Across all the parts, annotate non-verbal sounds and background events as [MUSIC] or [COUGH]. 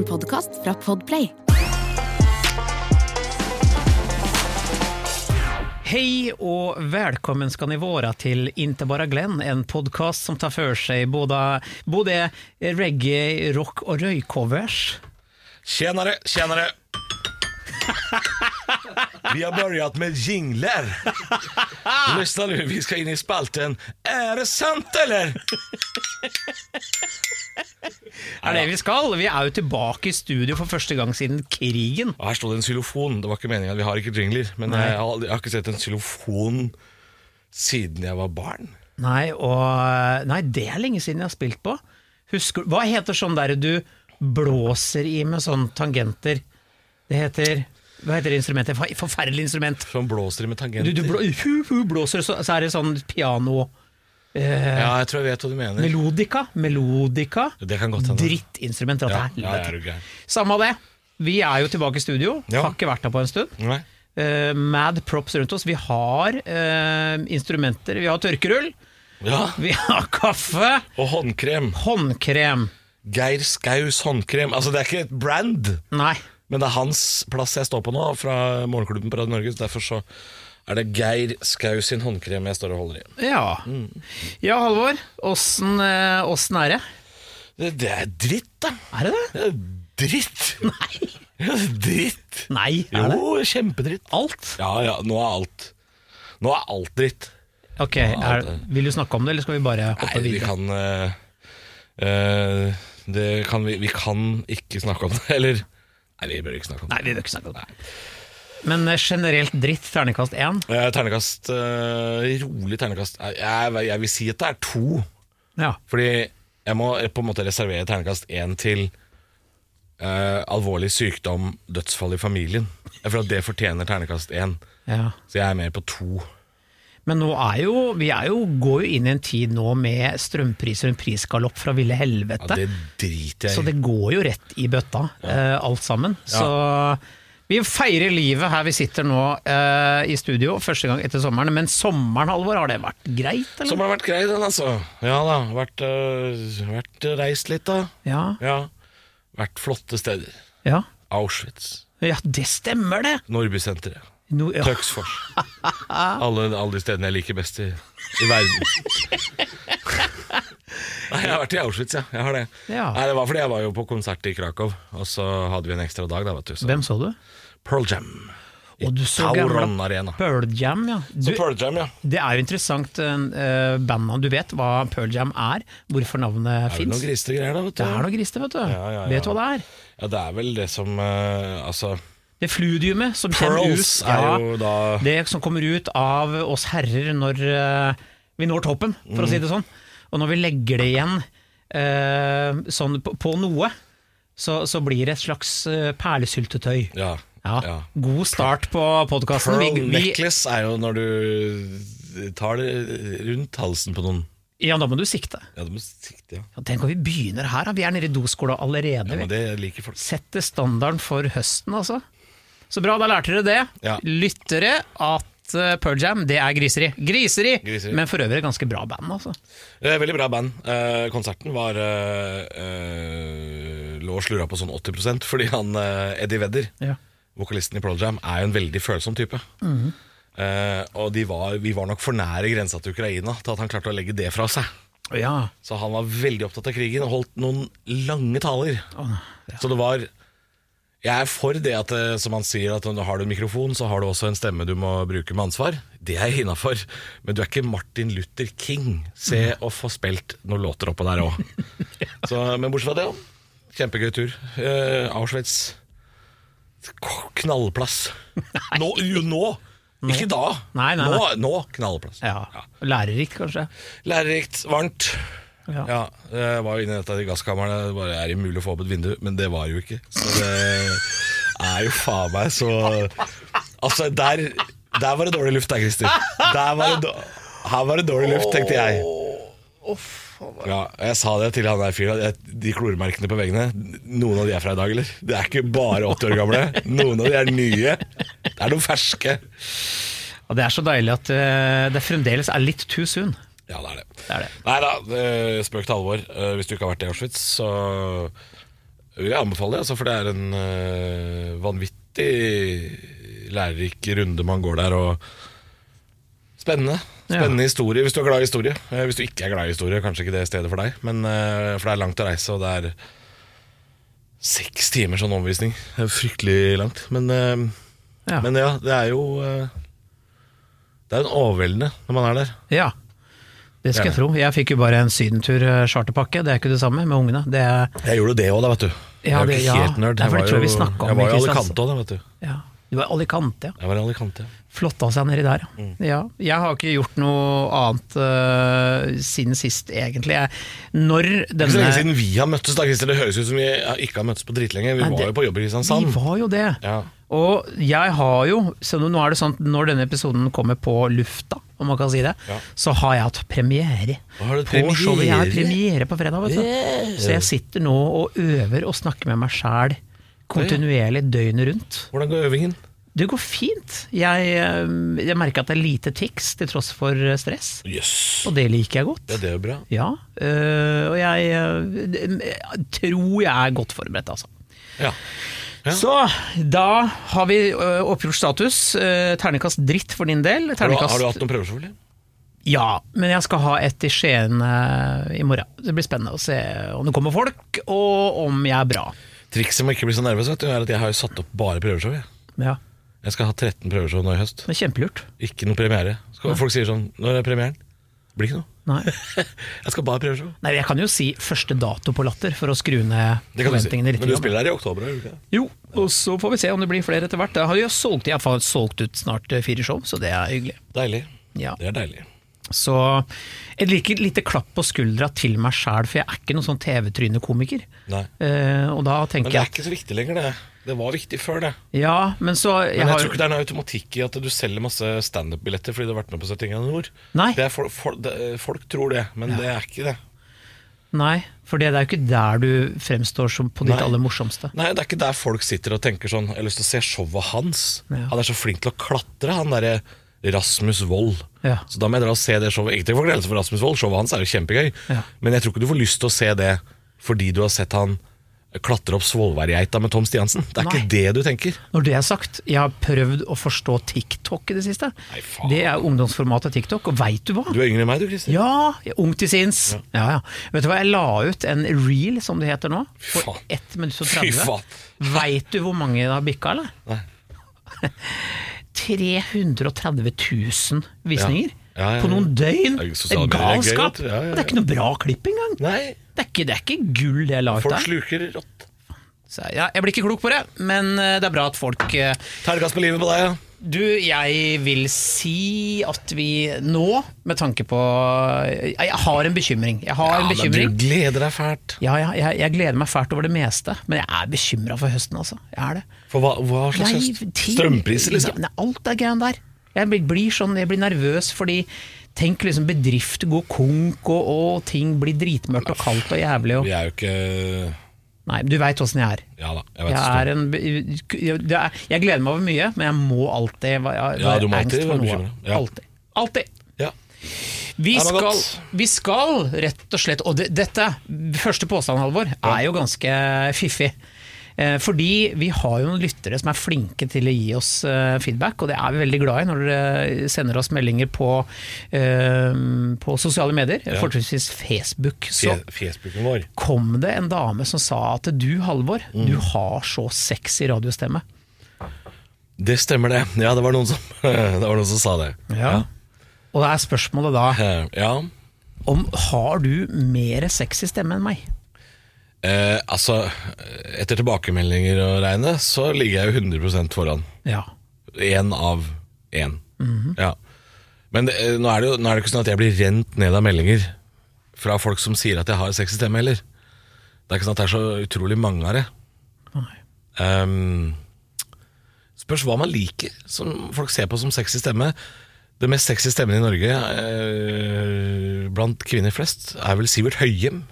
En podkast fra Podplay. Hei og velkommen skal ni være til Inte bara Glenn, en podkast som tar for seg både, både reggae, rock og røykovers Tjenere, tjenere Vi har börjat med jingler. Lyssna nu, vi ska in i spalten Är det sant eller? [LAUGHS] Er det vi skal? Vi er jo tilbake i studio for første gang siden krigen. Og her står det en xylofon. Det var ikke meningen, vi har ikke jingler. Men jeg har, jeg har ikke sett en xylofon siden jeg var barn. Nei, og, nei, det er lenge siden jeg har spilt på. Husker, hva heter sånn der du blåser i med sånn tangenter? Det heter Hva heter det instrumentet? Forferdelig instrument. Som blåser med Du, tangenter. du blå, hu, hu, blåser, så, så er det sånn piano Ja, jeg tror jeg vet hva du mener. Melodika. Melodika. Det kan godt hende. Drittinstrument. Ja, Ja, er. Samme av det. Vi er jo tilbake i studio. Ja. Har ikke vært her på en stund. Nei. Eh, mad props rundt oss. Vi har eh, instrumenter. Vi har tørkerull. Ja, Vi har kaffe. og håndkrem. Håndkrem. Geir Skaus håndkrem. Altså, det er ikke et brand. Nei. Men det er hans plass jeg står på nå, fra Morgenklubben på Radio Norge. så Derfor så er det Geir Skau sin håndkrem jeg står og holder i. Ja. Ja, Halvor. Åssen eh, er det? Det, det er dritt, da. Er det det? Det er dritt. [LAUGHS] Nei. Dritt. Nei, er det? Jo, kjempedritt. Alt? Ja, ja, nå er alt Nå er alt dritt. Ok, er, Vil du snakke om det, eller skal vi bare hoppe Nei, vi kan eh, Det kan vi Vi kan ikke snakke om det. [LAUGHS] Eller Nei, vi bør ikke snakke om det. Nei, vi bør ikke snakke om det. Men eh, generelt dritt, ternekast én. Eh, ternekast eh, Rolig ternekast jeg, jeg, jeg vil si at det er to. Ja. Fordi jeg må på en måte reservere ternekast én til eh, alvorlig sykdom, dødsfall i familien. Jeg føler at det fortjener ternekast én. ja. Så jeg er mer på to. Men nå er jo, vi er jo, går jo inn i en tid nå med strømpriser og en prisgalopp fra ville Ja, helvete. det driter jeg så det går jo rett i bøtta, eh, alt sammen. Så vi feirer livet her vi sitter nå eh, i studio, første gang etter sommeren. Men sommeren, Halvor, har det vært greit, eller? Sommeren har vært grei, den, altså. Ja da. Vært, øh, vært reist litt, da. Ja, Ja. Vært flotte steder. ja. Auschwitz. ja, det stemmer det! Norbysenteret. No, ja. Tøksfors. [LAUGHS] Alle, alle de stedene jeg liker best i, i verden. [LAUGHS] Nei, Jeg har vært i Auschwitz, ja. Jeg har det. Ja. Nei, det var fordi jeg var jo på konsert i Krakow, og så hadde vi en ekstra dag. da, vet du. Så. Hvem så du? Pearl Jam. I Og du så Tauron Arena. Pearl Jam, ja. Du, Pearl Jam, ja. det er jo interessant, uh, bandnavn. Du vet hva Pearl Jam er? Hvorfor navnet Er det er noe griste greier, da? vet du? Det er noe griste, vet du. Ja, ja, ja. Vet du hva det er? Ja, det er vel det som uh, Altså, Det fludiumet som kommer Pearls ut er jo da Det som kommer ut av oss herrer når uh, vi når toppen, for å Mm. si det sånn. Og når vi legger det igjen eh, sånn på, på noe, så, så blir det et slags uh, perlesyltetøy. Ja. Ja. God start på podkasten. Pearl necklace er jo når du tar det rundt halsen på noen. Ja, da må du sikte. Ja, du må sikte, ja. Ja, Tenk om vi begynner her, da. vi er nede i doskola allerede. ja men det liker folk. Setter standarden for høsten, altså. Så bra, da lærte dere det. Ja. Lyttere, at eh, Pearl Jam, det er griseri. Griseri! Griseri. Men for øvrig ganske bra band, altså. Veldig bra band. Eh, konserten var eh, Lå og slurra på sånn 80% fordi han Eddie Vedder, Ja. vokalisten i Pearl Jam, er jo en veldig følsom type. Eh, og de var, vi var nok for nære grensa til Ukraina til at han klarte å legge det fra seg. Ja. Så han var veldig opptatt av krigen og holdt noen lange taler. Så det var Jeg er for det at eh, som han sier at når har du en mikrofon, så har du også en stemme du må bruke med ansvar. Det er jeg innafor. Men du er ikke Martin Luther King. Se og få spilt noen låter oppå der òg. [LAUGHS] Men bortsett fra det. Kjempegøy tur. Eh, Auschwitz. Knallplass. Nå! Jo, nå. Ikke da. Nei, nei, Nå, nå knallplass. ja. Lærerikt, kanskje. Lærerikt, varmt. Ja. Ja, jeg var jo inne i dette i gasskammeret. Det bare er umulig mulig å få opp et vindu, men det var jo ikke. Så det er jo faen meg så Altså, der, der var det dårlig luft der, Christer. Der var det, her var det dårlig luft, tenkte jeg. Ja, jeg sa det til han der fyren. De kloremerkene på veggene, noen av de er fra i dag, eller? Det er ikke bare 80 år gamle. Noen av de er nye. Det er noen ferske. Og det er så deilig at eh, det fremdeles er litt too soon. Ja, det er det. Det er det. Nei da, eh, spøk til alvor. Eh, Hvis du ikke har vært i Auschwitz, så Jeg vil anbefale det, altså, for det er en øh, vanvittig lærerik runde man går der. Og spennende. Spennende historie hvis du er glad i historie. Eh, Hvis du ikke er glad i historie, kanskje ikke det stedet for deg. Men, for det er langt å reise, og det er seks timer sånn omvisning. Det er fryktelig langt. Men, Ja. men ja, det er jo Det er en overveldende når man er der. Ja, det skal jeg tro. Jeg fikk jo bare en sydentur eh, charterpakke, det er ikke det samme med ungene. Det er, Jeg gjorde det òg, da, vet du. jeg Ja, er jo det- ikke helt nerd. Ja, jeg, var jo- Jeg var i Alicante òg, da, vet du. ja. Du var Alicante, ja. Jeg var i Alicante. Flotta seg nedi der, Mm. ja. Jeg har ikke gjort noe annet uh, siden sist, egentlig. Jeg, når er ikke så lenge siden vi har møttes. da, Christer. Det høres ut som vi ikke har møttes på dritlenge. Vi Nei, var det- jo på jobb i Kristiansand. Vi var jo det. Ja. Og jeg har jo, så nå er det sånn når denne episoden kommer på lufta, om man kan si det, Ja. så har jeg hatt premiere. Har du På showet. Jeg har premiere? premiere på fredag, vet du. Så jeg sitter nå og øver og snakker med meg sjæl kontinuerlig døgnet rundt. Hvordan går øvingen? Det går fint. Jeg, eh, jeg merker at det er lite tics til tross for eh, stress, Yes. og det liker jeg godt. Ja, det er bra. Ja, øh, og jeg øh, tror jeg er godt forberedt, altså. Ja. Ja. Så da har vi oppgjort status. Ternekast dritt for din del. Du, har du hatt noen prøver, selvfølgelig? Ja, men jeg skal ha et i Skien i morgen. Det blir spennende å se om det kommer folk, og om jeg er bra. Trikset med ikke bli så nervøs vet du, er at jeg har jo satt opp bare prøveshow. Jeg, Ja, jeg skal ha 13 prøveshow nå i høst. det er kjempelurt. Ikke noe premiere. Skal, folk sier sånn Når er premieren? Det blir ikke noe. Nei. [LAUGHS] Jeg skal bare prøveshow. Nei, jeg kan jo si første dato på Latter, for å skru ned Det kan du si. forventningene litt. Men du grann. spiller her i oktober, gjør du ikke det? Jo, og så får vi se om det blir flere etter hvert. Jeg har jo solgt, jeg har solgt ut snart eh, fire show, så det er hyggelig. Deilig. Ja. Det er deilig. Så et like, lite klapp på skuldra til meg sjæl, for jeg er ikke noen sånn TV-trynekomiker. Eh, og da Men det er ikke så viktig lenger, det. Det var viktig før, det. Ja, men så jeg Men jeg har, tror ikke det er noe automatikk i at du selger masse standup-billetter fordi du har vært med på 71 grader nord. Nei. Det for, for, det, folk tror det, men det er ikke det. Nei, for det er jo ikke der du fremstår som på ditt Nei. aller morsomste. Nei, det er ikke der folk sitter og tenker sånn Jeg har lyst til å se showet hans. Ja. Han er så flink til å klatre, han derre Rasmus Wold. Ja. Så da må jeg dra og se det showet. Ikke til forkleinelse for Rasmus Wold, showet hans er jo kjempegøy. Ja. Men jeg tror ikke du får lyst til å se det fordi du har sett han klatre opp Svolværgeita med Tom Stiansen. Det er Nei. ikke det du tenker. Når det er sagt, jeg har prøvd å forstå TikTok i det siste. Nei. Det er ungdomsformatet TikTok, og veit du hva? Du er yngre enn meg, du, Kristin. Ja, ung til sinns. Ja. Ja, Vet du hva, jeg la ut en reel, som det heter nå, for 1 minutt og 30. faen. Veit du hvor mange det har bikka, eller? Nei. [LAUGHS] 330 000 visninger. Ja. Ja. På noen døgn! Det er er er galskap! Det er ikke noe bra klipp engang! Nei, Det er ikke, det er ikke gull det jeg la folk sluker rått. Så, ja, jeg blir ikke klok på det, men eh, det er bra at folk eh, gass på livet på deg, ja. Du, jeg vil si at vi nå, med tanke på Jeg, har en bekymring. Jeg har en ja men du gleder deg fælt. Ja, ja, jeg, jeg gleder meg fælt over det meste, men jeg er bekymra for høsten, altså. Jeg er det. For hva, hva slags Nei, høst? Strømpriser, liksom? Ja, alt er greiene der. Jeg blir, blir sånn, jeg blir nervøs fordi Tenk liksom bedrift går konk, og, og ting blir dritmørkt og kaldt og jævlig. Og, Vi er jo ikke nei, du veit åssen jeg er. Ja da, jeg vet Jeg, er en, er, jeg gleder meg over mye, men jeg må alltid være, Ja, du må alltid for være noe. Ja. Alltid. Altid. Ja. Vi skal, vi skal rett og slett Og det, dette, første påstand, Halvor, er jo ganske fiffig. Eh, Fordi vi har jo noen lyttere som er flinke til å gi oss eh, feedback, og det er vi veldig glad i når dere sender oss meldinger på, eh, på sosiale medier, Ja. fortrinnsvis Facebook. Så kom det en dame som sa at du, Halvor, Mm. du har så sexy radiostemme. Det stemmer, det. Ja, det var noen som, [LAUGHS] det var noen som sa det. Og da er spørsmålet da Ja. om har du mer sexy stemme enn meg? Eh, altså, etter tilbakemeldinger å regne, så ligger jeg jo 100 foran. Ja. Én av én. Ja. Men det, eh, nå, er det jo, nå er det ikke sånn at jeg blir rent ned av meldinger fra folk som sier at jeg har sexy stemme heller. Det er ikke sånn at det er så utrolig mange av det. Nei. Ehm, spørs hva man liker, som folk ser på som sexy stemme. Det mest sexy stemmen i Norge eh, blant kvinner flest er vel Sivert Høyem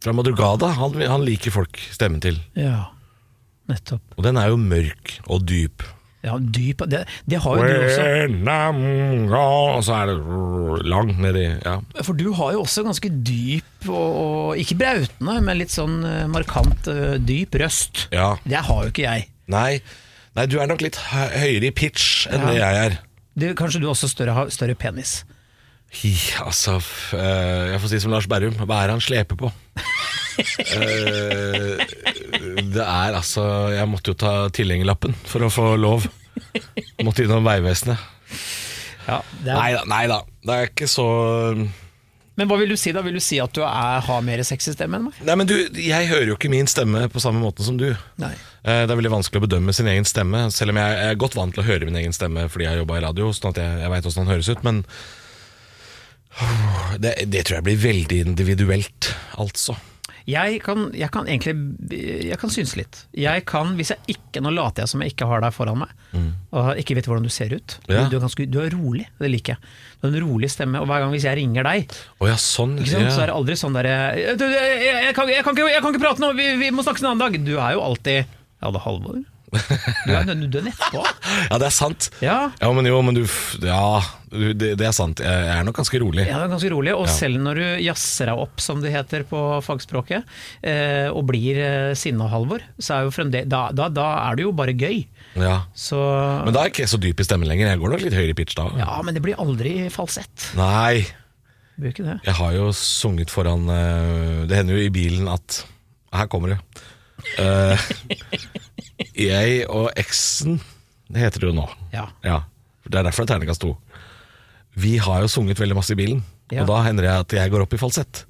fra Madrugada. Han, han liker folk stemmen til. Ja, nettopp. Og den er jo mørk og dyp. Ja, dyp Det, det har jo du også. Og så er det lang nedi ja. For du har jo også ganske dyp og, og ikke brautende, men litt sånn eh, markant eh, dyp røst. ja. Det har jo ikke jeg. Nei. Nei, du er nok litt høyere i pitch enn Ja. det jeg er. Du, kanskje du også større, har større penis. Hi, altså eh, Jeg får si som Lars Berrum, hva er det han sleper på? [LAUGHS] Eh, det er altså Jeg måtte jo ta tilhengerlappen for å få lov. Måtte innom Vegvesenet. Ja, er, Nei da, nei da. Det er ikke så Men hva vil du si da? Vil du si at du er, har mer sexy stemme enn meg? Nei, men du, jeg hører jo ikke min stemme på samme måte som du. Nei. Eh, Det er veldig vanskelig å bedømme sin egen stemme, selv om jeg er godt vant til å høre min egen stemme fordi jeg har jobba i radio, sånn at jeg, jeg veit åssen høres ut. Men det, det tror jeg blir veldig individuelt, altså. Jeg kan, jeg kan egentlig Jeg kan synse litt. Jeg kan, hvis jeg ikke Nå later jeg som jeg ikke har deg foran meg, og ikke vet hvordan du ser ut. Mm. Ja. Du, er ganske, du er rolig, det liker jeg. Du har en rolig stemme, og hver gang hvis jeg ringer deg, oh, ja, sånn. sant, ja. så er det aldri sånn derre jeg, jeg, jeg kan ikke prate nå, vi, vi må snakkes en annen dag. Du er jo alltid Ja, det er Halvor. Du er, du er nedpå. Ja, det er sant. Ja. Ja, men jo, men du Ja, det, det er sant. Jeg er nok ganske rolig. Ja, det er ganske rolig, og selv når du jazzer deg opp, som det heter på fagspråket, eh, og blir eh, sinna Halvor, så er jo fremdeles da, da, da er det jo bare gøy. Ja. Så Men da er jeg ikke så dyp i stemmen lenger. Jeg går nok litt høyere i pitch da. Ja, men det blir aldri falsett. Nei, jeg har jo sunget foran eh, Det hender jo i bilen at Her kommer det. Eh, [LAUGHS] jeg og eksen Det heter det jo nå. Ja. Ja, Det er derfor det er terningkast to. Vi har jo sunget veldig masse i bilen, Ja. og da hender det at jeg går opp i falsett.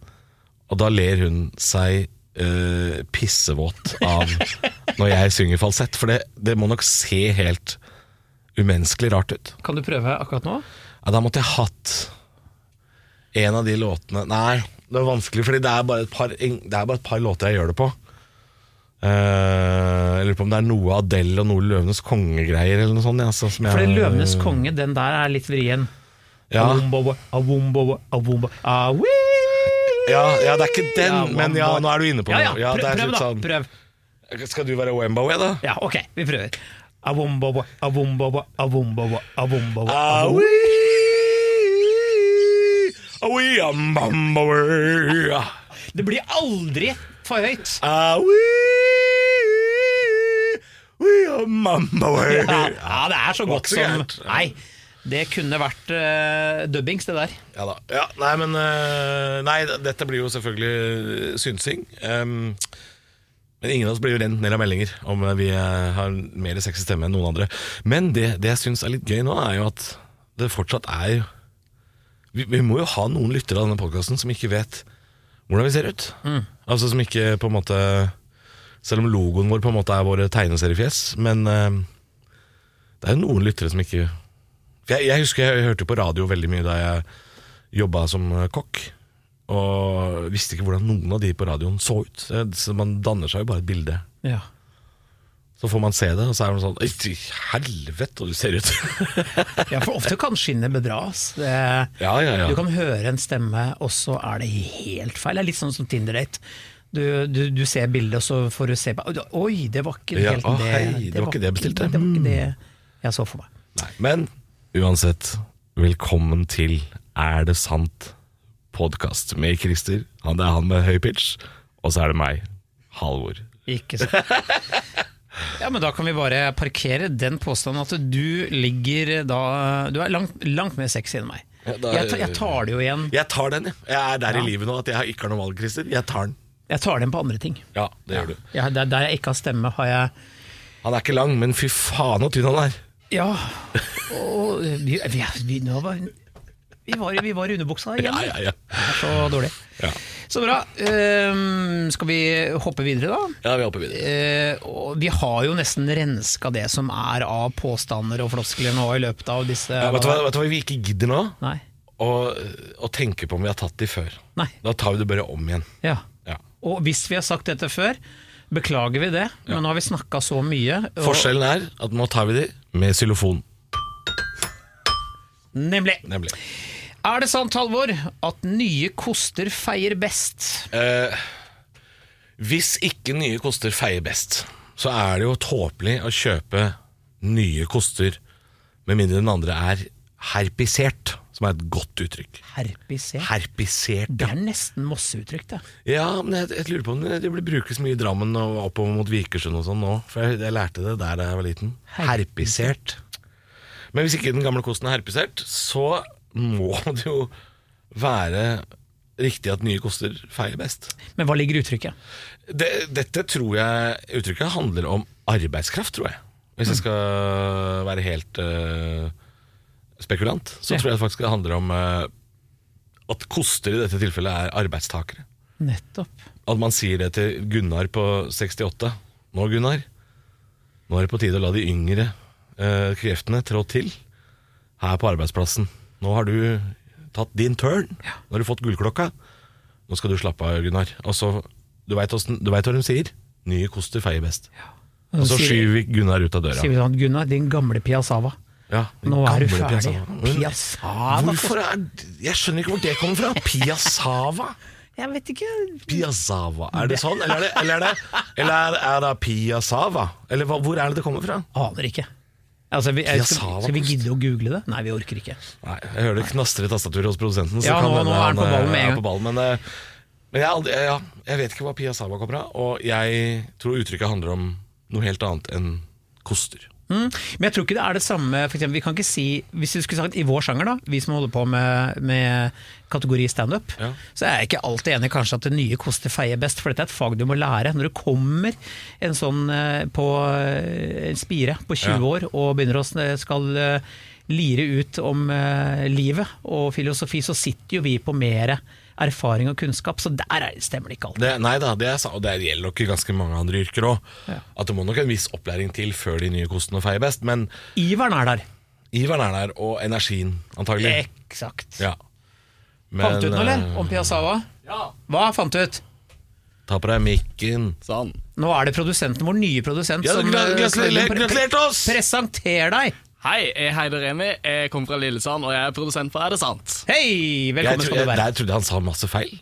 Og da ler hun seg eh, pissevåt av [LAUGHS] når jeg synger falsett, for det, det må nok se helt umenneskelig rart ut. Kan du prøve akkurat nå? Ja, da måtte jeg hatt en av de låtene Nei, det er vanskelig, fordi det er bare et par, det er bare et par låter jeg gjør det på. Eh, jeg lurer på om det er noe Adele og noe Løvenes konge-greier eller noe sånt. Ja, så, som jeg- For det Løvenes konge, den der er litt vrien. Ja. Awumbo, awumbo, awumbo, awi. Ja, ja, det er ikke den, Ja, men ja, nå er du inne på Ja, noe. ja, det prøv, prøv da. sånn- Prøv. Skal du være Wembowe, da? Ja, ok, vi prøver. Awi, awi, ambambowe. Det blir aldri for høyt. Uh, we ambambowe. Ja, ja, det er så godt som. Nei, det kunne vært uh, dubbings, det der. Ja da. Ja, nei, men uh, Nei, dette blir jo selvfølgelig synsing. Um, men ingen av oss blir jo rent ned av meldinger om eh, vi eh, har mer sexy stemme enn noen andre. Men det, det jeg syns er litt gøy nå, er jo at det fortsatt er Vi, vi må jo ha noen lyttere av denne podkasten som ikke vet hvordan vi ser ut. Altså som ikke på en måte Selv om logoen vår på en måte er våre tegneseriefjes, men uh, det er jo noen lyttere som ikke jeg, jeg husker jeg hørte på radio veldig mye da jeg jobba som eh, kokk. Og visste ikke hvordan noen av de på radioen så ut. Så man danner seg jo bare et bilde. Ja. Så får man se det, og så er man sånn «Oi, I helvete, du ser ut! [LAUGHS] ja, for ofte kan skinnet bedras. Det, ja, ja, ja. Du kan høre en stemme, og så er det helt feil. Det er litt sånn som Tinder-date. Du, du, du ser bildet, og så får du se på Oi, det var ikke helt å, det hei, det var ikke det jeg bestilte. Det var ikke det jeg så for meg. Nei, men uansett, velkommen til Er det sant? podkast med Christer. Han, det er han med høy pitch, og så er det meg, Halvor. Ikke så. [LAUGHS] Ja, men Da kan vi bare parkere den påstanden at du ligger da Du er langt, langt mer sexy enn meg. Ja, da- Jeg, tar- jeg tar det jo igjen. Jeg tar den, jeg. Jeg er der Ja. i livet nå at jeg ikke har noe valg, Christer. Jeg tar den. Jeg tar den på andre ting. Ja, det gjør du. Ja, der, der jeg ikke har stemme, har jeg Han er ikke lang, men fy faen så tynn han er. Ja. Og vi, vi, vi, nå var, vi, var, vi var i underbuksa igjen. Ja, ja, ja. Det er så dårlig. Ja, Så bra. Ehm, skal vi hoppe videre, da? ja vi hopper videre. Eh, og vi har jo nesten renska det som er av påstander og floskler nå i løpet av disse Ja, vet, du hva, vet du hva vi ikke gidder nå? Nei. Å, å tenke på om vi har tatt de før. Nei. Da tar vi det bare om igjen. Ja. Ja. Og hvis vi har sagt dette før, beklager vi det, men nå har vi snakka så mye. og- Forskjellen er at nå tar vi de med xylofon. Nemlig. Nemlig. Er det sant, Halvor, at nye koster feier best? Eh, hvis ikke nye koster feier best, så er det jo tåpelig å kjøpe nye koster, med mindre den andre er herpisert, som er et godt uttrykk. Herpisert. Herpisert, Det er nesten Mosse-uttrykk, det. Ja, men jeg, jeg lurer på om det blir brukes mye i Drammen og oppover mot Vikersund og sånn nå. For jeg, jeg lærte det der da jeg var liten. Herpisert. Men hvis ikke den gamle kosten er herpisert, så må [LAUGHS] det jo være riktig at nye koster feier best. Men hva ligger i uttrykket? Det, dette tror jeg uttrykket handler om arbeidskraft, tror jeg. Hvis jeg skal være helt uh, spekulant, så tror jeg faktisk det handler om uh, at koster i dette tilfellet er arbeidstakere. Nettopp. At man sier det til Gunnar på 68. Nå, Gunnar, nå er det på tide å la de yngre uh, kreftene trå til her på arbeidsplassen. Nå har du tatt din turn. Nå har du fått gullklokka. Nå skal du slappe av, Gunnar. Og så, du veit hva de sier? Nye koster feier best. Og så skyver vi Gunnar ut av døra. Sier vi sånn, Gunnar, din gamle Piazzava. Ja, Nå er du ferdig. Piazzava. Piazzava? Hvorfor er Jeg skjønner ikke hvor det kommer fra. Piazzava? [LAUGHS] Jeg vet ikke. Piazzava, er det sånn? Eller er det, eller er det, eller er, er det Piazzava? Eller hvor er det det kommer fra? Aner ikke. Altså, vi, jeg, skal, skal vi gidde å google det? Nei, vi orker ikke. Nei, Jeg hører det knastrer i tastaturet hos produsenten. Så Ja, kan nå- er han på eh, ballen med en gang. på ballen, men eh, men jeg, ja, jeg vet ikke hva Piazzava kommer av, og jeg tror uttrykket handler om noe helt annet enn koster. Mm. Men jeg tror ikke det er det samme for eksempel, Vi kan ikke si, Hvis du skulle sagt i vår sjanger, da vi som holder på med, med kategori standup, Ja. så er jeg ikke alltid enig kanskje at det nye koster feie best, for dette er et fag du må lære. Når du kommer en sånn eh, på eh, en spire på 20 Ja. år og begynner å skal eh, lire ut om livet og filosofi, så sitter jo vi på mer erfaring og kunnskap, så der er- stemmer det ikke alltid. Det, nei da, det, er, sa- og det gjelder nok i ganske mange andre yrker òg. Ja. At det må nok en viss opplæring til før de nye kostene feier best. Men Iveren er der. iveren er der, og energien, antagelig. Eksakt. Ja. Fant du ut noe, eller? eh, Om Piazzawa? Ja. Hva fant du ut? Ta på deg mikken. Sånn. Nå er det produsenten, vår nye produsent, Ja, som gra- eh, gratulerer, til oss! Presenter deg! Hei, jeg heter Remi, jeg kommer fra Lillesand, og jeg er produsent for Er det sant? Hei! Velkommen skal du være. der trodde jeg han sa masse feil.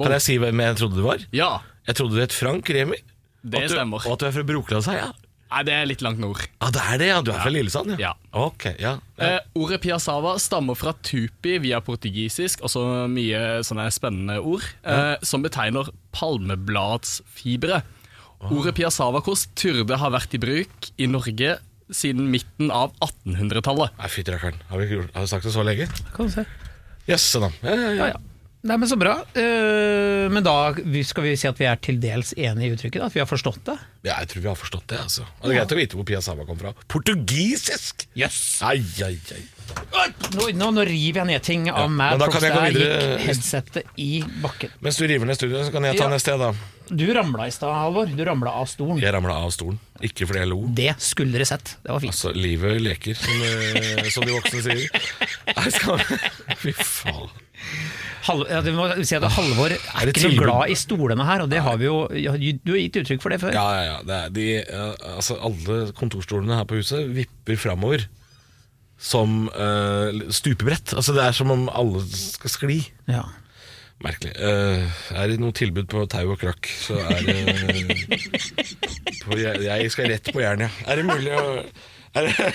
Kan jeg si hvem jeg trodde du var? Ja, Jeg trodde du het Frank Remi. det Og at du- stemmer. Og at du er fra Brokelandsheia. Nei, det er litt langt nord. Ja, det er det, ja. Du er fra Lillesand, ja. Ja. Ok, ja. ja. Eh, ordet piazzava stammer fra tupi via portugisisk, og så mye sånne spennende ord, eh, som betegner palmebladsfibre. Ordet piazzavakost turde ha vært i bruk i Norge siden midten av 1800-tallet. Nei, fytti rakkeren. Har vi, gjort- har vi sagt det så lenge? Kan du se. Jøsse navn. Ja, ja, Ja, ja. ja. Nei, men Så bra. Eh, men da vi- skal vi si at vi er til dels enige i uttrykket? da? At vi har forstått det? ja, jeg tror vi har forstått det. altså. Og det er greit å vite hvor Pia Sama kom fra. Portugisisk! Jøss! Ai, ai, ai. Nå, nå, nå river jeg ned ting av Ja, Mad men da kan jeg gå Der videre. gikk headsetet i bakken. Mens du river ned studioet, så kan jeg ta Ja. neste, jeg, da. Du ramla i stad, Halvor. Du ramla av stolen. Jeg ramla av stolen. Ikke fordi jeg lo. Det skulle dere sett. Det var fint. Altså, livet leker, som, eh, som de voksne sier. Nei, skal Fy faen. Halv, ja, må si at Halvor er, Er ikke så glad i stolene her, og det har vi jo Du har gitt uttrykk for det før. Ja, ja, ja. Det er de, eh, altså, alle kontorstolene her på huset vipper framover som uh, stupebrett. Altså, det er som om alle skal skli. Ja. Merkelig. Uh, er det noe tilbud på tau og krakk, så er det på, jeg, jeg skal rett på Jernia. ja. Er det mulig å er det,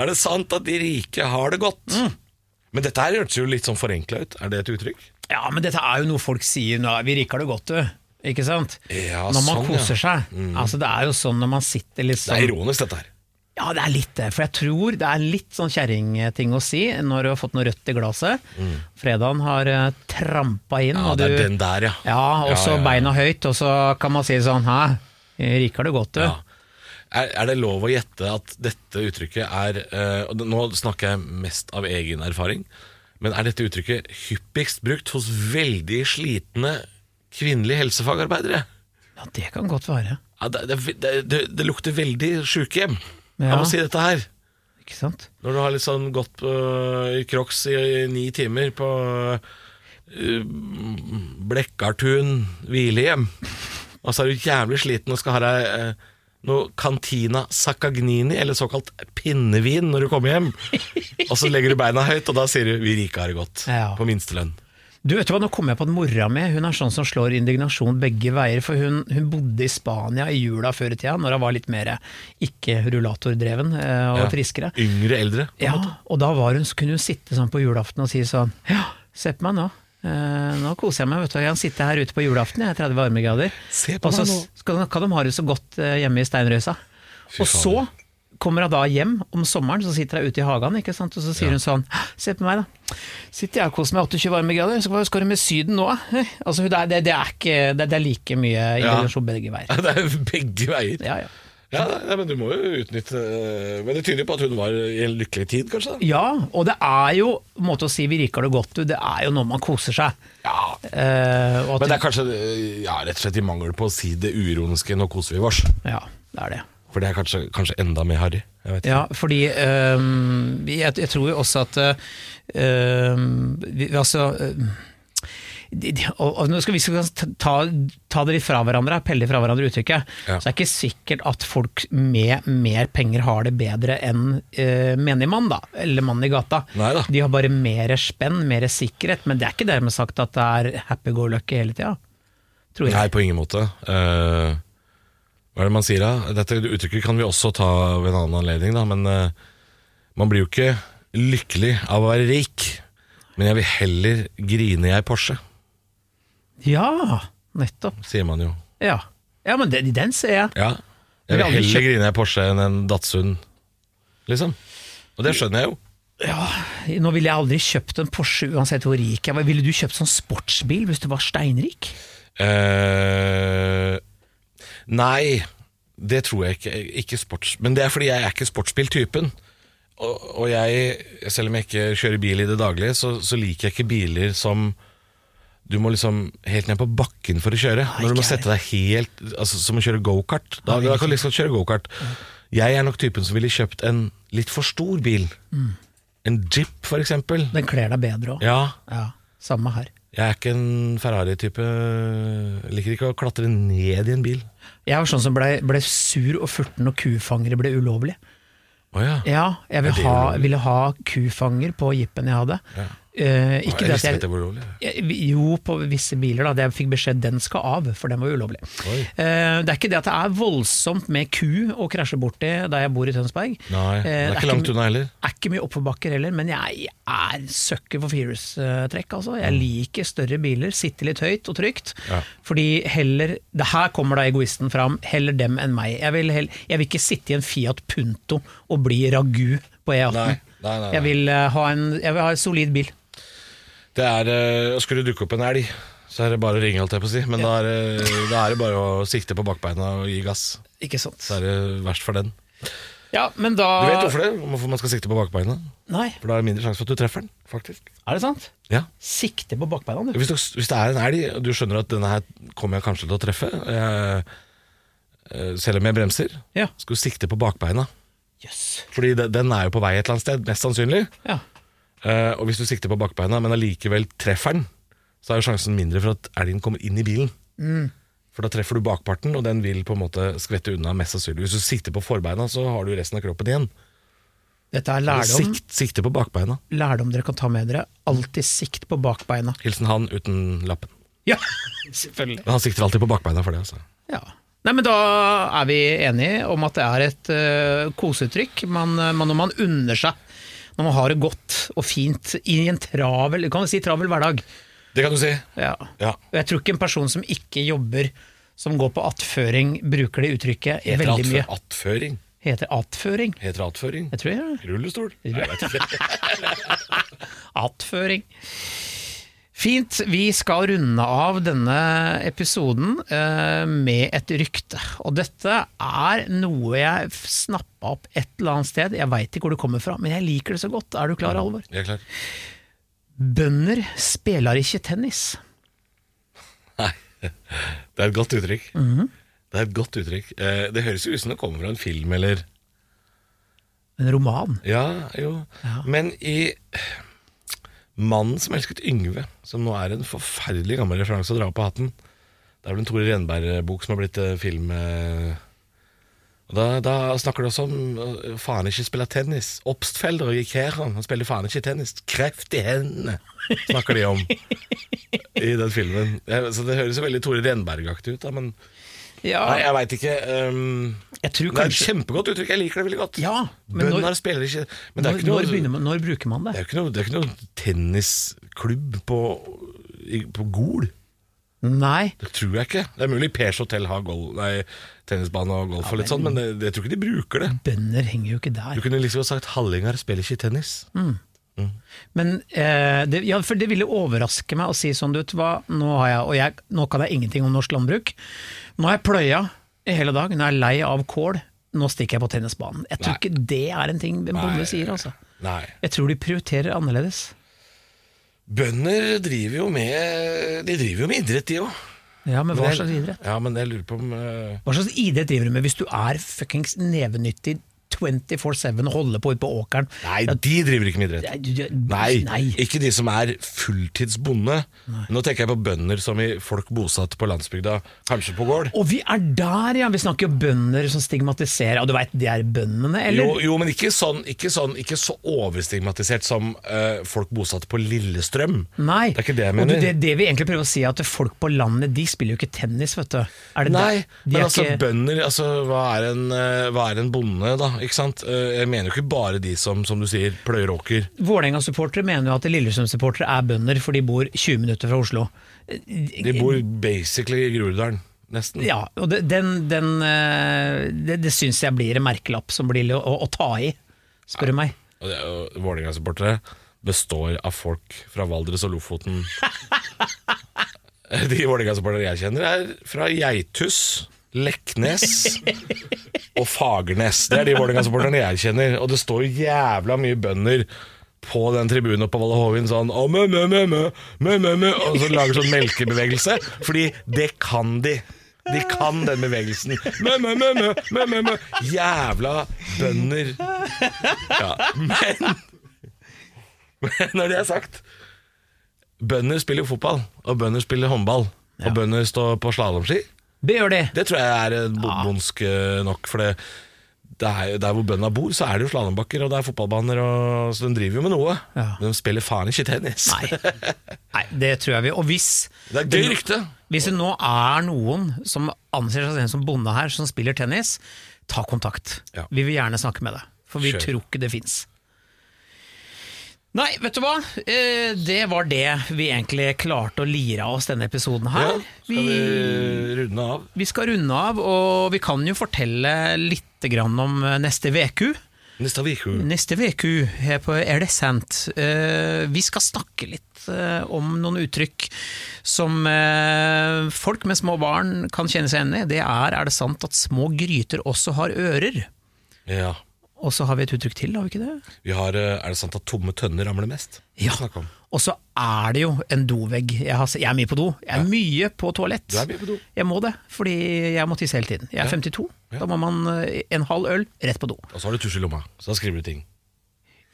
er det sant at de rike har det godt? Men dette her hørtes jo litt sånn forenkla ut. Er det et uttrykk? ja, men dette er jo noe folk sier nå, Vi har det godt, du. Ikke sant? Ja, når man sånn, koser ja. Mm. seg. Altså, det er jo sånn når man sitter litt sånn Det er sånn ironisk, dette her. Ja, det er litt det. For jeg tror det er litt sånn kjerringting å si når du har fått noe rødt i glasset. Fredagen har uh, trampa inn, Mm. Ja, og det er den der, ja. Ja, og så Ja, ja, beina høyt, og så kan man si sånn Hæ, riker det godt, du. Er, er det lov å gjette at dette uttrykket er uh, og Nå snakker jeg mest av egen erfaring, men er dette uttrykket hyppigst brukt hos veldig slitne kvinnelige helsefagarbeidere? Ja, det kan godt være. Ja, det, det, det, det lukter veldig sjukehjem Ja. Jeg må si dette her. Ikke sant? Når du har litt sånn gått uh, i crocs i, ni timer på uh, Blekkartun hvilehjem, og så er du jævlig sliten og skal ha deg uh, noe Cantina Saccagnini, eller såkalt pinnevin, når du kommer hjem. Og så legger du beina høyt, og da sier du 'vi rike har det godt', Ja. på minstelønn. Du vet du hva, Nå kommer jeg på at mora mi hun er sånn som slår indignasjon begge veier. For hun, hun bodde i Spania i jula før i tida, når hun var litt mer ikke-rullatordreven eh, og Ja. friskere. Yngre, eldre. Ja, måte. og da var hun, kunne hun sitte sånn på julaften og si sånn Ja, se på meg nå. Eh, nå koser jeg meg, vet du. Jeg kan sitte her ute på julaften, jeg er 30 varmegrader. Se på Og så meg nå. skal, kan de ha det så godt eh, hjemme i Steinrøysa. Og så. Kommer hun da hjem om sommeren, så sitter hun ute i hagen, ikke sant? og så sier hun sånn Se på meg, da. Sitter jeg og koser meg 28 varmegrader, så hva skal du med Syden nå. Eh, Altså, det, er, det, er ikke, det, er like mye indignasjon begge veier. Ja, [LAUGHS] det er begge veier. Ja, ja. Ja, nei, men du må jo utnytte øh, Men det tyder jo på at hun var i en lykkelig tid, kanskje? ja, og det er jo måte å si vi riker det godt, du. Det er jo når man koser seg. Ja. Eh, at Men det er kanskje øh, ja, rett og slett i mangel på å si det uironiske 'nå koser vi oss'. Ja, det er det. For det er kanskje, kanskje enda mer harry. Ja, fordi øhm, jeg, jeg tror jo også at øhm, vi, altså de, og, nå skal vi skal ta, ta det litt fra hverandre, pelle fra hverandre uttrykket, Ja. så er det ikke sikkert at folk med mer penger har det bedre enn uh, menigmann, da, eller mann i gata. Neida. De har bare mer spenn, mer sikkerhet, men det er ikke dermed sagt at det er happy go lucky hele tida. Nei, på ingen måte. Eh, hva er det man sier da? Dette uttrykket kan vi også ta ved en annen anledning, da, men uh, man blir jo ikke lykkelig av å være rik. Men jeg vil heller grine jeg Porsche, Ja, nettopp. sier man jo. Ja, ja men den, den ser jeg. Ja. Jeg Vil heller kjøpe- grine jeg Porsche enn en Datsun, liksom. Og det skjønner jeg jo. Ja, Nå ville jeg aldri kjøpt en Porsche uansett hvor rik jeg var. Ville du kjøpt sånn sportsbil hvis du var steinrik? Eh, nei, det tror jeg ikke. Ikke sports. Men det er fordi jeg er ikke sportsbiltypen. Og, og jeg, selv om jeg ikke kjører bil i det daglige, så, så liker jeg ikke biler som du må liksom helt ned på bakken for å kjøre. Når du må sette deg helt altså, Som å kjøre gokart. Da, da kan du liksom kjøre gokart. Jeg er nok typen som ville kjøpt en litt for stor bil. Mm. En jeep, for eksempel. Den kler deg bedre òg. Ja, Ja, samme her. Jeg er ikke en Ferrari-type. Liker ikke å klatre ned i en bil. Jeg var sånn som ble, ble sur og furten når kufangere ble ulovlig. Oh, ja. Ja, jeg vil ha, ville ha kufanger på jeepen jeg hadde. Eh, ikke det at jeg, det. Jo, på visse biler. da, Jeg fikk beskjed den skal av, for den var ulovlig. Eh, det er ikke det at det er voldsomt med ku å krasje borti der jeg bor i Tønsberg. Nei, Eh, det er det ikke langt unna heller. er ikke mye oppoverbakker heller, men jeg er søkker for Furious-trekk. Altså. Jeg liker større biler, sitte litt høyt og trygt. Mm. Ja. Fordi heller det Her kommer da egoisten fram. Heller dem enn meg. Jeg vil, heller, jeg vil ikke sitte i en Fiat Punto og bli ragu på E18. Nei, nei, nei, nei. Jeg, vil, eh, ha en, jeg vil ha en solid bil. Det er, uh, Skulle det dukke opp en elg, så er det bare å ringe, holdt jeg på å si. Men da, er, det- da er det bare å sikte på bakbeina og gi gass. Ikke sant. Så er det verst for den. Ja, men da Du vet hvorfor det? Hvorfor man skal sikte på bakbeina? Nei, For da er det mindre sjanse for at du treffer den, faktisk. er det sant? Ja. Sikte på bakbeina, du. Hvis, du, hvis det er en elg, og du skjønner at denne her kommer jeg kanskje til å treffe, eh, eh, selv om jeg bremser, Ja. skal du sikte på bakbeina. Jøss. Fordi de- den er jo på vei et eller annet sted, mest sannsynlig. Ja. Eh, og hvis du sikter på bakbeina, men allikevel treffer den, så er jo sjansen mindre for at elgen kommer inn i bilen. For da treffer du bakparten, og den vil på en måte skvette unna mest sannsynlig. Hvis du sikter på forbeina, så har du resten av kroppen igjen. Dette er lærdom, Sikt, sikte på bakbeina. lærdom dere kan ta med dere. Alltid sikt på bakbeina. Hilsen han uten lappen. Ja, [LAUGHS] selvfølgelig. Men han sikter alltid på bakbeina for det. Altså. Ja. Nei, men Da er vi enige om at det er et uh, koseuttrykk man, man, når man unner seg. Når man har det godt og fint i en travel kan si travel hverdag. Det kan du si. Ja. Ja. Jeg tror ikke en person som ikke jobber, som går på attføring, bruker det uttrykket Heter veldig mye. attfø- attføring? Heter attføring? Heter attføring? Jeg tror jeg Rullestol? [LAUGHS] Nei, jeg vet ikke. Attføring. Fint. Vi skal runde av denne episoden eh, med et rykte. Og dette er noe jeg snappa opp et eller annet sted. Jeg veit ikke hvor det kommer fra, men jeg liker det så godt. Er du klar, Halvor? Jeg er klar. Bønder spiller ikke tennis. Nei, [LAUGHS] det er et godt uttrykk. Mhm. Det er et godt uttrykk. Eh, Det høres jo ut som det kommer fra en film eller En roman. Ja, jo. Men i 'Mannen som elsket Yngve', som nå er en forferdelig gammel referanse å dra på hatten Det er vel en Tore Renberg-bok som har blitt eh, film eh, Og Da, da snakker det også om uh, faen ikke spille tennis. Obstfelder gikk her, han spiller faen ikke tennis. Kreft i hendene, snakker de om i den filmen. Så Det høres jo veldig Tore Renberg-aktig ut, da, men Ja, Nei, jeg veit ikke. Um, jeg tror det er et kanskje kjempegodt uttrykk, jeg liker det veldig godt. Ja, men Bønder når, spiller ikke Men det er når, ikke noe, begynner man, når bruker man det det? er jo ikke noe, det er ikke noe tennisklubb på, i, på Gol. Nei. Det tror jeg ikke. Det er mulig Pers hotell har gol nei, tennisbane og golf, og litt sånn, men det, jeg tror ikke de bruker det. Bønder henger jo ikke der. Du kunne liksom sagt Hallingar spiller ikke tennis. Men eh, det, ja, for det ville overraske meg å si sånn, du vet hva, nå, har jeg, og jeg, nå kan jeg ingenting om norsk landbruk. Nå har jeg pløya i hele dag, nå er jeg lei av kål, nå stikker jeg på tennisbanen. Jeg tror Nei. ikke det er en ting en bonde sier, altså. Nei. Jeg tror de prioriterer annerledes. Bønder driver jo med De driver jo med idrett, de òg. Ja, men hva slags idrett? Ja, men jeg lurer på om uh... Hva slags idrett driver du med hvis du er fuckings nevenyttig 24-7 og holder på ute på åkeren? Nei, de driver ikke med idrett. Nei, Nei, ikke de som er fulltidsbonde. Nå tenker jeg på bønder som i folk bosatt på landsbygda, kanskje på gård. Og vi er der, ja! Vi snakker jo bønder som stigmatiserer. Og du veit, de er bøndene, eller? Jo, jo, men ikke sånn, ikke sånn Ikke så overstigmatisert som uh, folk bosatt på Lillestrøm. Nei. Det er ikke det jeg Og mener. det, det vi egentlig prøver å si, er at folk på landet de spiller jo ikke tennis, vet du. Det Nei. Men altså ikke- bønder altså, hva, er en, eh, hva er en bonde, da? Ikke sant? Eh, Jeg mener jo ikke bare de som, som du sier, pløyer åker. Vålerenga-supportere mener jo at Lillesund-supportere er bønder, for de bor 20 minutter fra Oslo. De bor basically i Groruddalen, nesten. Ja, og det, den, den, eh, det, det syns jeg blir en merkelapp som blir å, å ta i, spør du meg. Og, og Vålerenga-supportere består av folk fra Valdres og Lofoten. [LAUGHS] De Vålerenga-supportere jeg kjenner, er fra Geithus, Leknes og Fagernes. Det er de Vålerenga-supporterne jeg kjenner. Og det står jævla mye bønder på den tribunen oppe på Valle Hovin sånn «Å, mø, mø, mø, mø, mø, mø, mø», Og så lager sånn melkebevegelse. Fordi det kan de. De kan den bevegelsen. Mø, mø, mø, mø, mø, mø. Jævla bønder. Ja, men Men når det er sagt Bønder spiller fotball, og bønder spiller håndball. Og bønder står på slalåmski. Det gjør de. Det tror jeg er bondsk eh, nok. For det, det er, der hvor bøndene bor, så er det jo slalåmbakker og det er fotballbaner. Og, så de driver jo med noe. Ja. Men de spiller faen ikke tennis. Nei. Nei, det tror jeg vi Og hvis Det er gøy rykte. Hvis det nå er noen som anser seg som bonde her, som spiller tennis, ta kontakt. Ja. Vi vil gjerne snakke med deg, for vi Kjør. tror ikke det fins. Nei, vet du hva? Eh, Det var det vi egentlig klarte å lire av oss denne episoden her. Ja, skal vi runde av? Vi skal runde av, og vi kan jo fortelle litt grann om eh, neste uke. Neste uke. Neste uke her på Er det sant? Eh, vi skal snakke litt om noen uttrykk som folk med små barn kan kjenne seg igjen i. Det er er det sant at små gryter også har ører? Ja. Og så har vi et uttrykk til, har vi ikke det? Vi har, eh, er det sant at tomme tønner ramler mest? Ja. Og så er det jo en dovegg. Jeg, har, jeg er mye på do. Jeg er mye på toalett. Du er mye på do. Jeg må det, fordi jeg må tisse hele tiden. Jeg er 52. Ja. Da må man eh, en halv øl rett på do. Og så har du tusj i lomma, så da skriver du ting.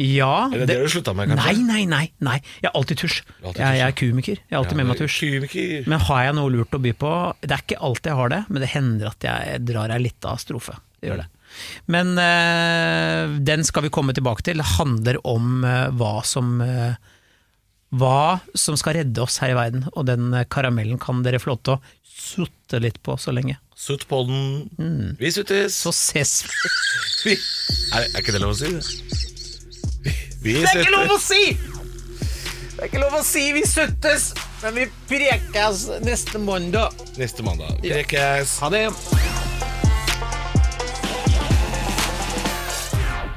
Ja Eller det har du slutta med, kanskje? Nei, nei, nei. nei. Jeg har alltid tusj. Jeg, jeg er kumiker. Jeg har alltid med meg tusj. Men har jeg noe lurt å by på? Det er ikke alltid jeg har det, men det hender at jeg drar ei lita strofe. Det gjør det. Men eh, den skal vi komme tilbake til. Det handler om eh, hva som eh, Hva som skal redde oss her i verden, og den karamellen kan dere få lov til å sutte litt på så lenge. Sutt på den. Vi suttes. Så ses vi. [LAUGHS] Er, er ikke det lov å si? Vi, vi Det er ikke lov å si! Det er ikke lov å si vi suttes, men vi prekes neste mandag. Neste mandag. Prekkes. Ha det.